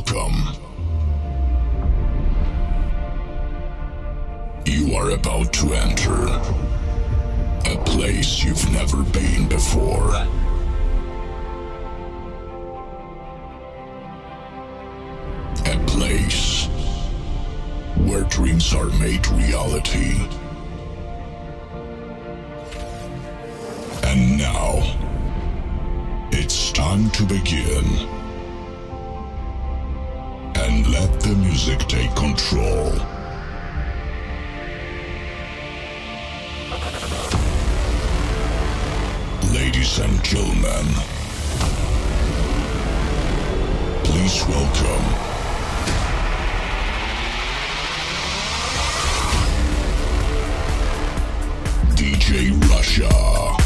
welcome. You are about to enter a place you've never been before. A place where dreams are made reality. And now, it's time to begin. And let the music take control. Ladies and gentlemen, please welcome DJ Russia.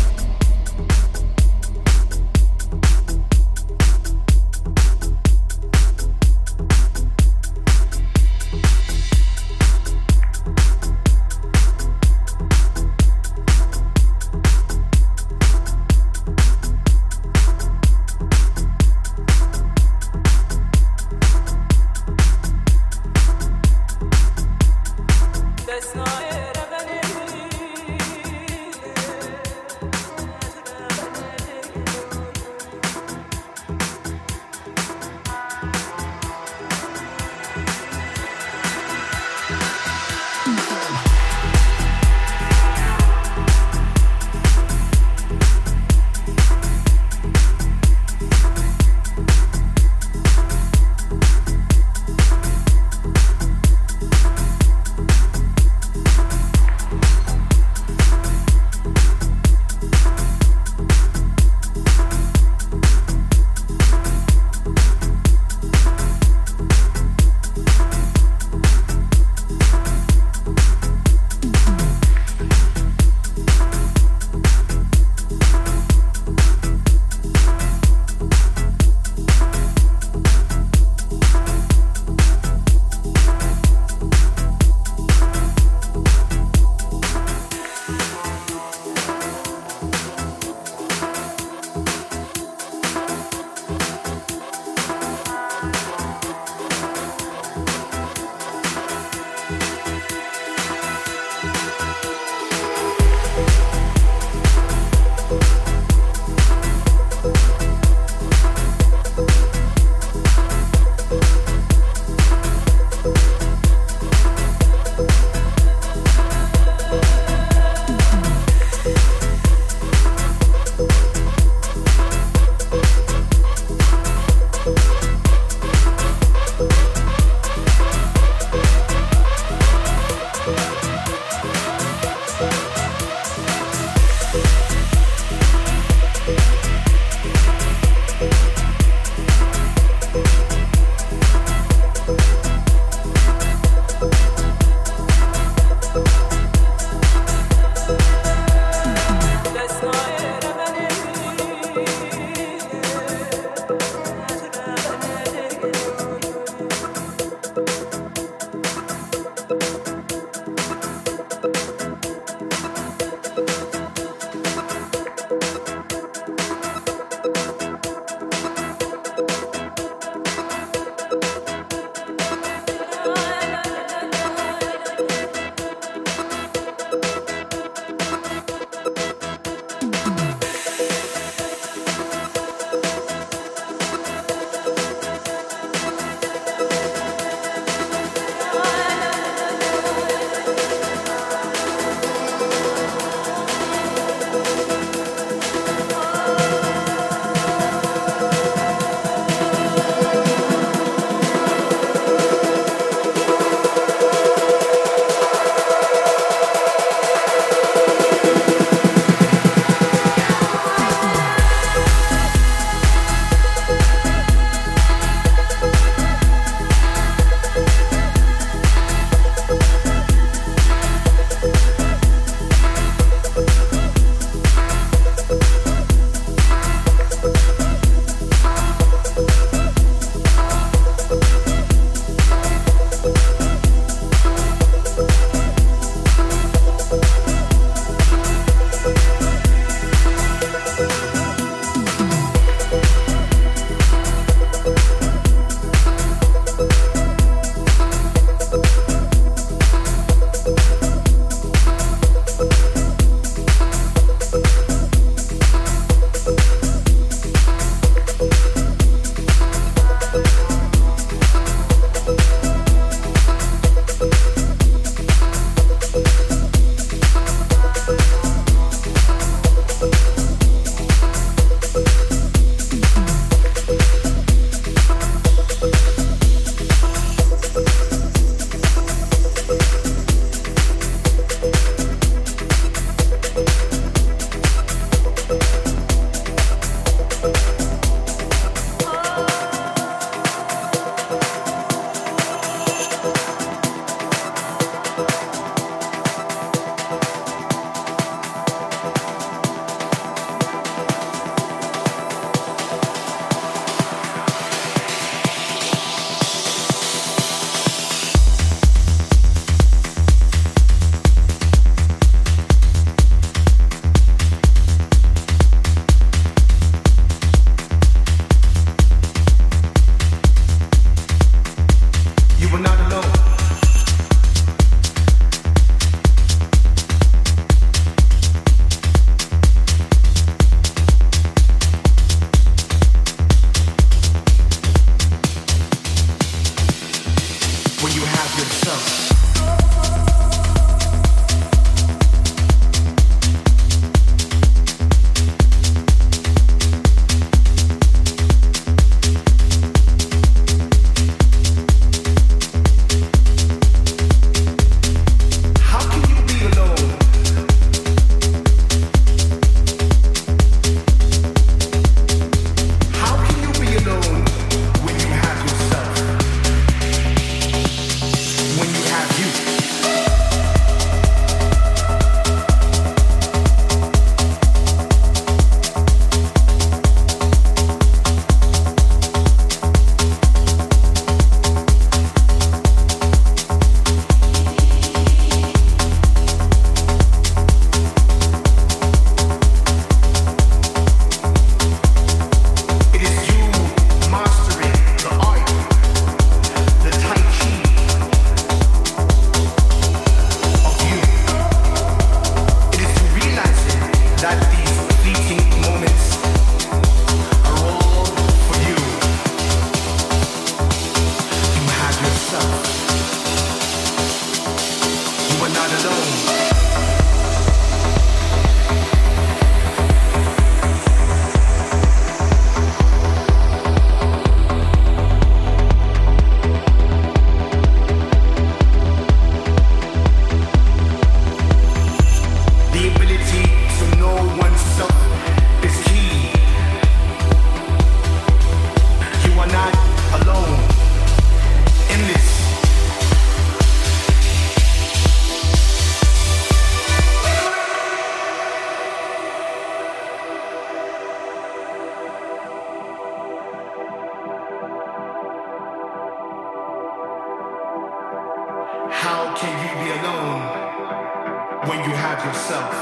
when you have yourself.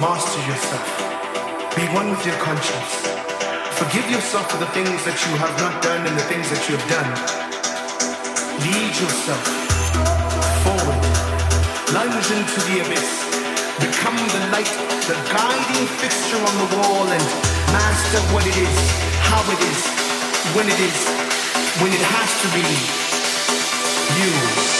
Master yourself. Be one with your conscience. Forgive yourself for the things that you have not done and the things that you have done. Lead yourself forward. Lunge into the abyss. Become the light, the guiding fixture on the wall and master what it is, how it is, when it is, when it has to be you.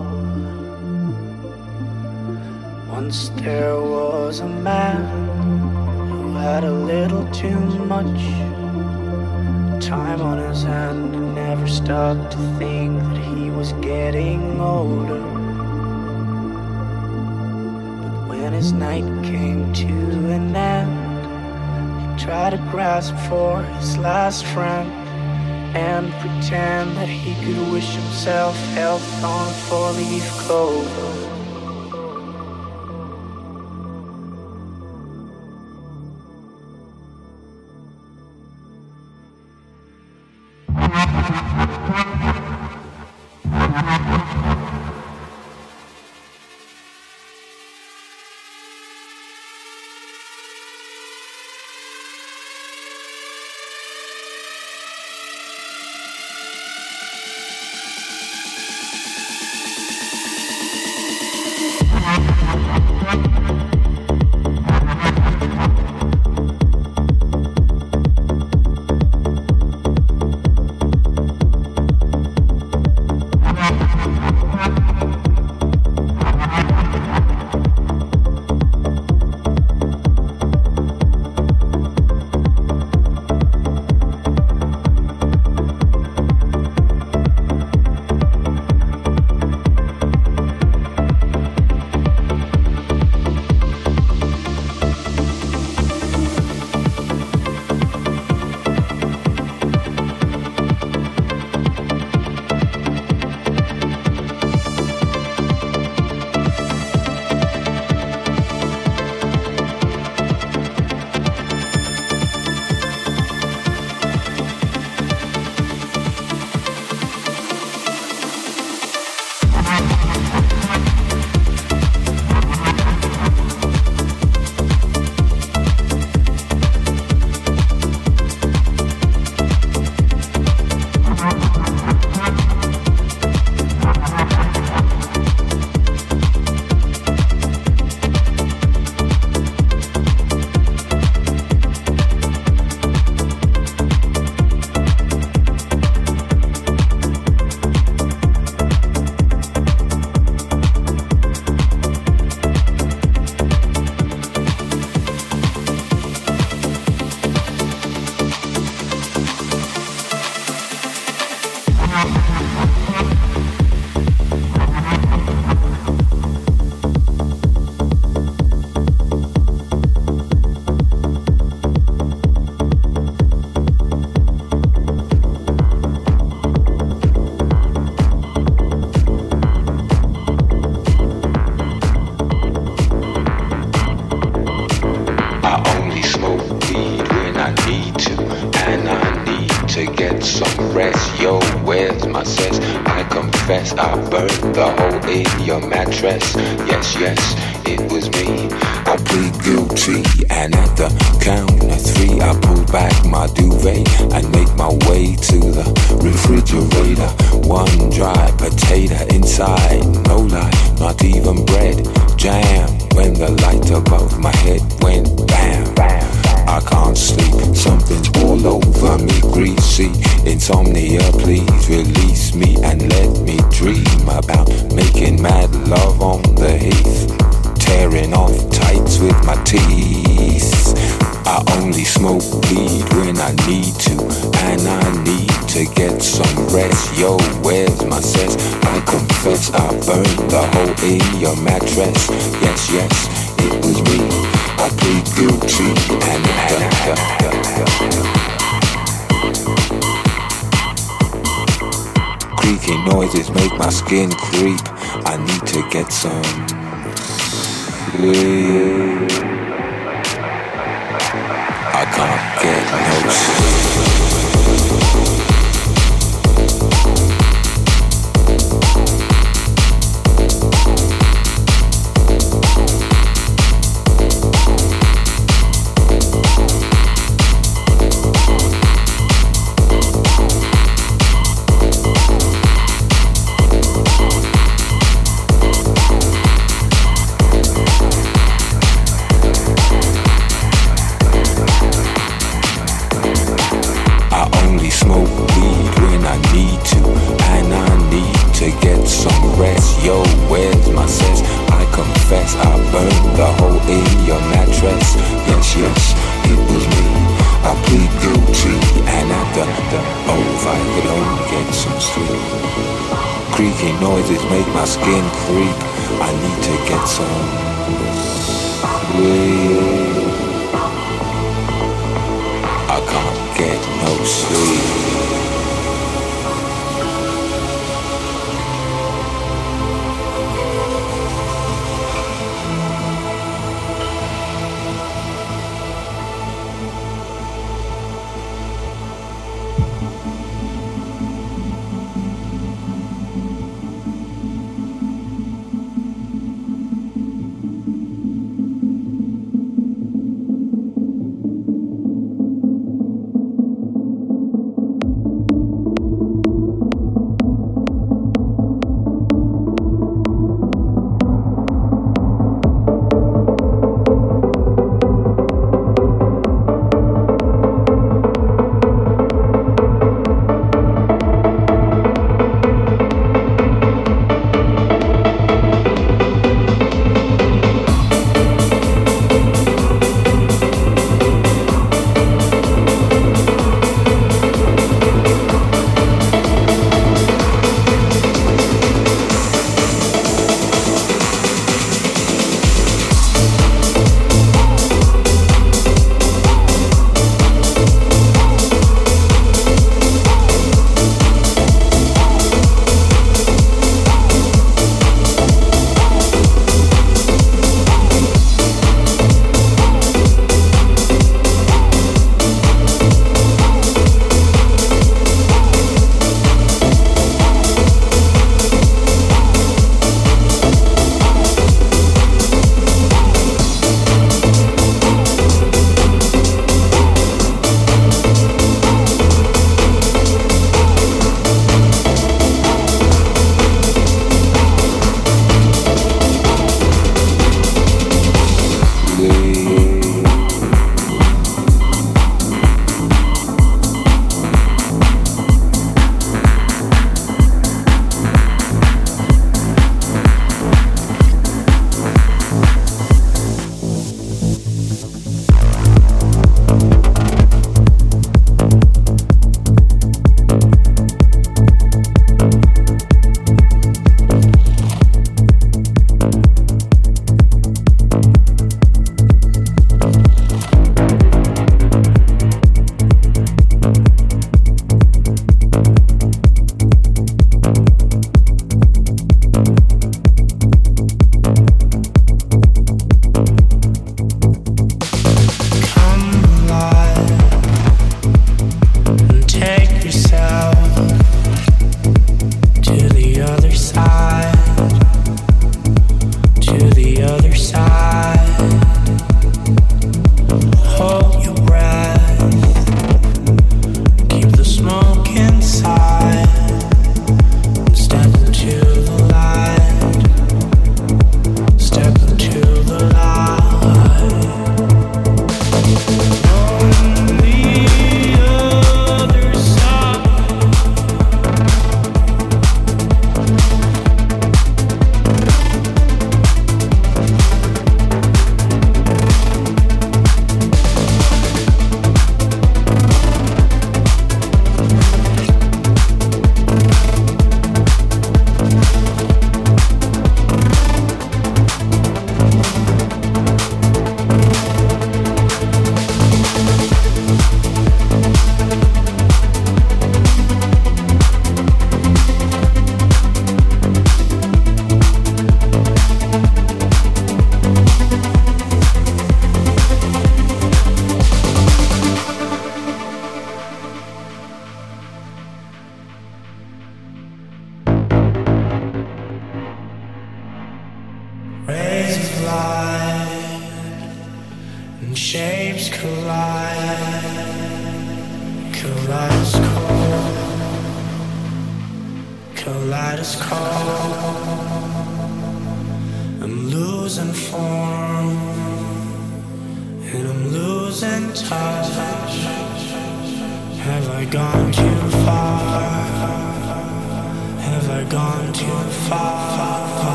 Once there was a man who had a little too much time on his hand and never stopped to think that he was getting older. But when his night came to an end, he tried to grasp for his last friend and pretend that he could wish himself health on a four-leaf clover. smoke weed when I need to, and I need to get some rest. Yo, where's my sense? I confess I burned the hole in your mattress. Yes, yes, it was me. I plead guilty and I Creaky noises make my skin creep. I need to get some sleep. けがね skin creep. I need to get some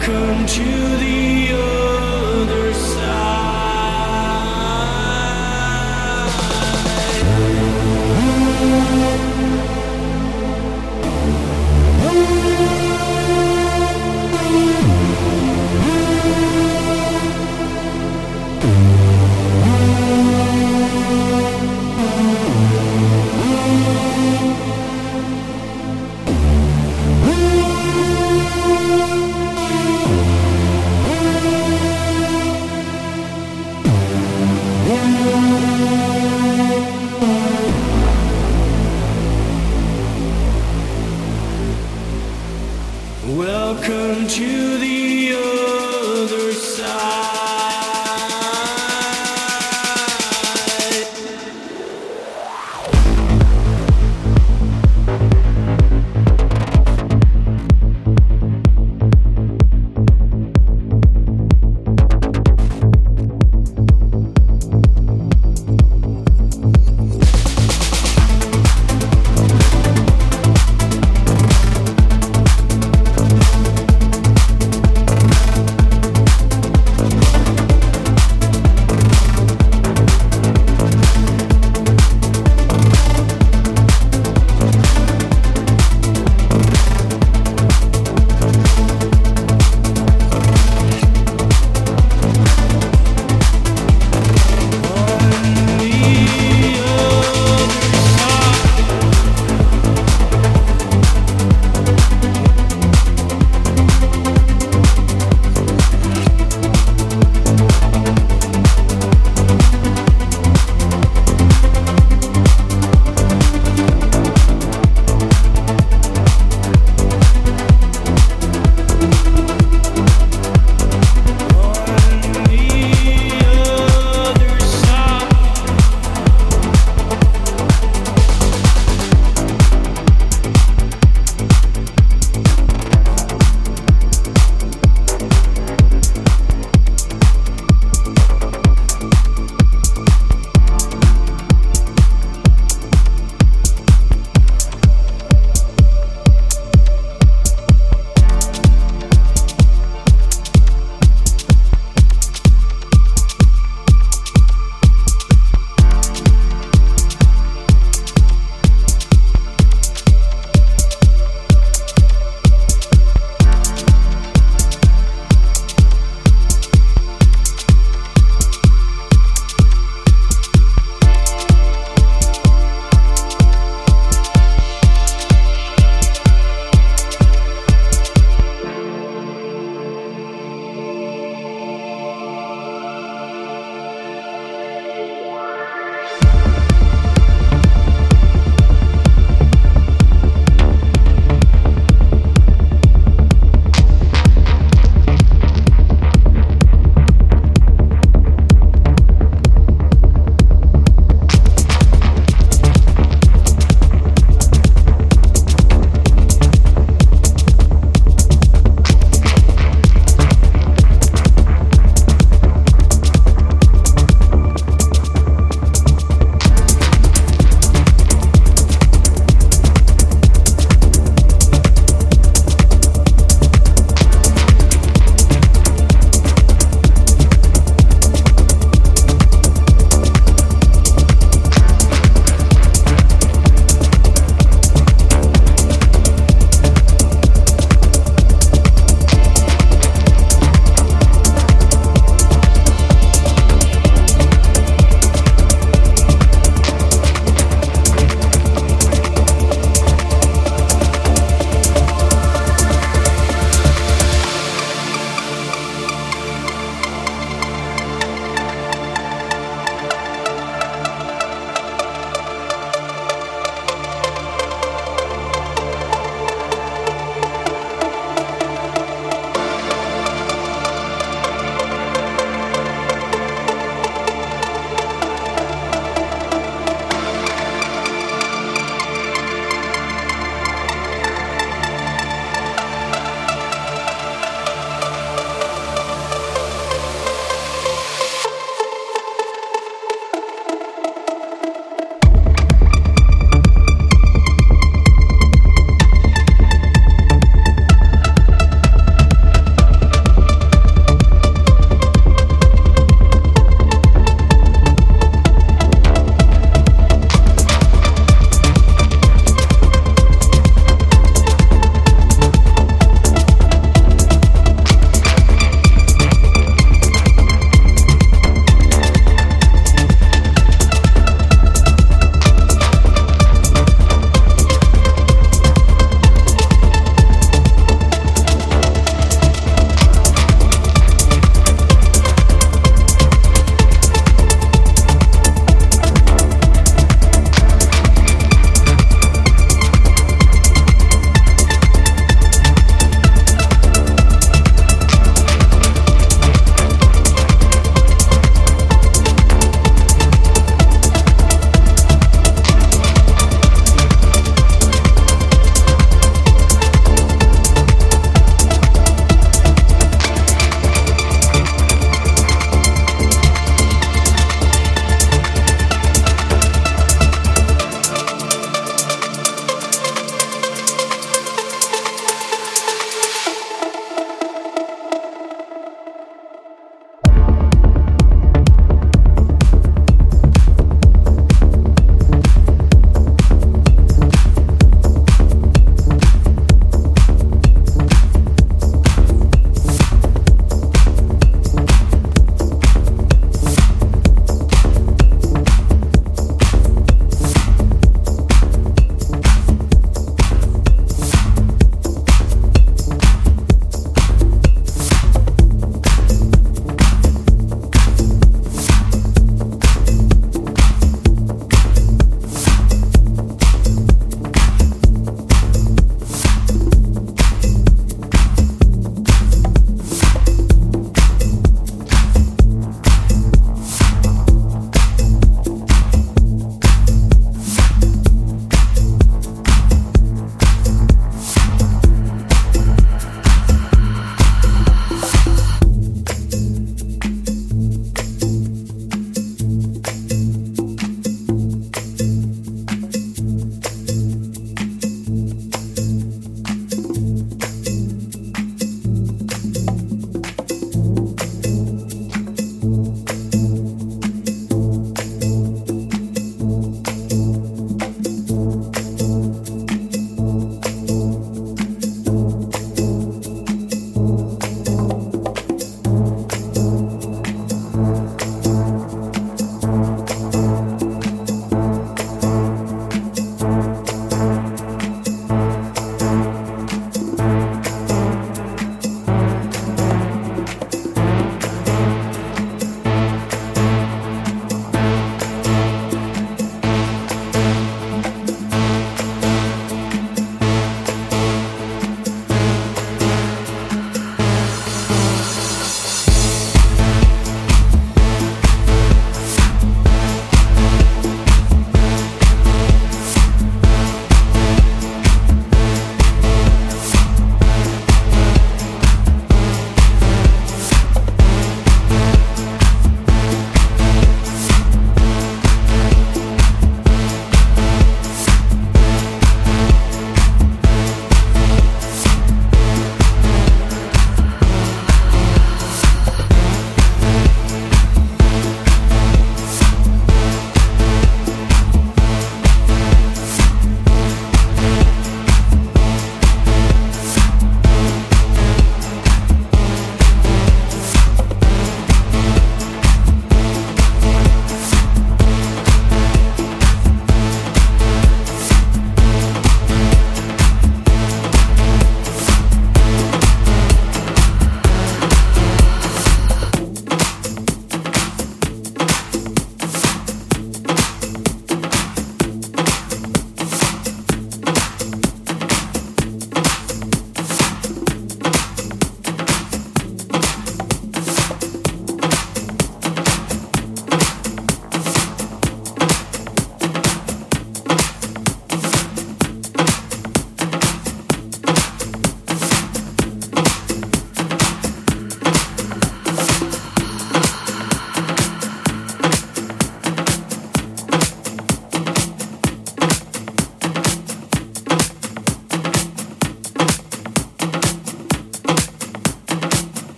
Welcome to the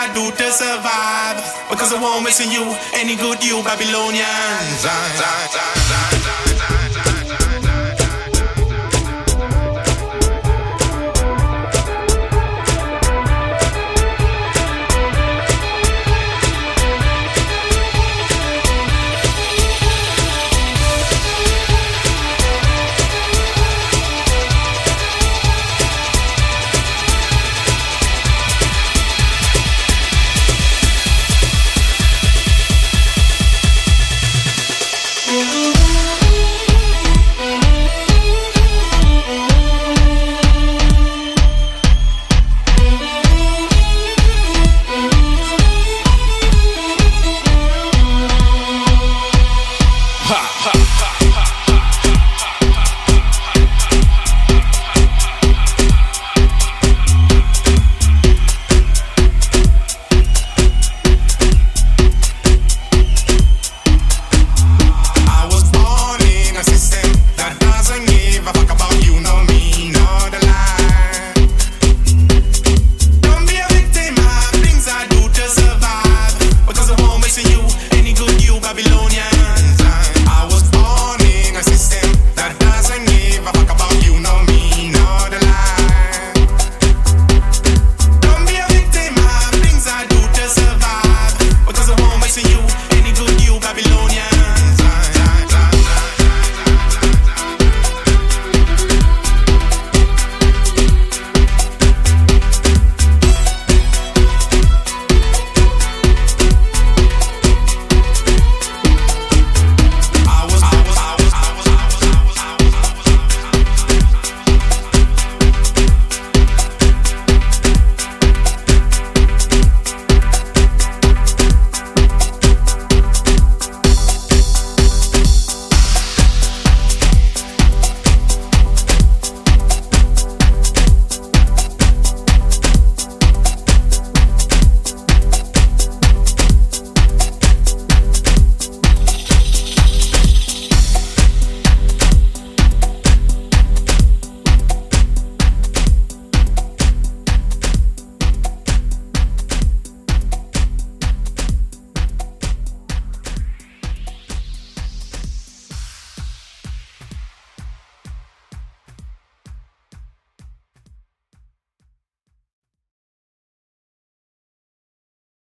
I do to survive. Because I won't miss you, any good you Babylonians.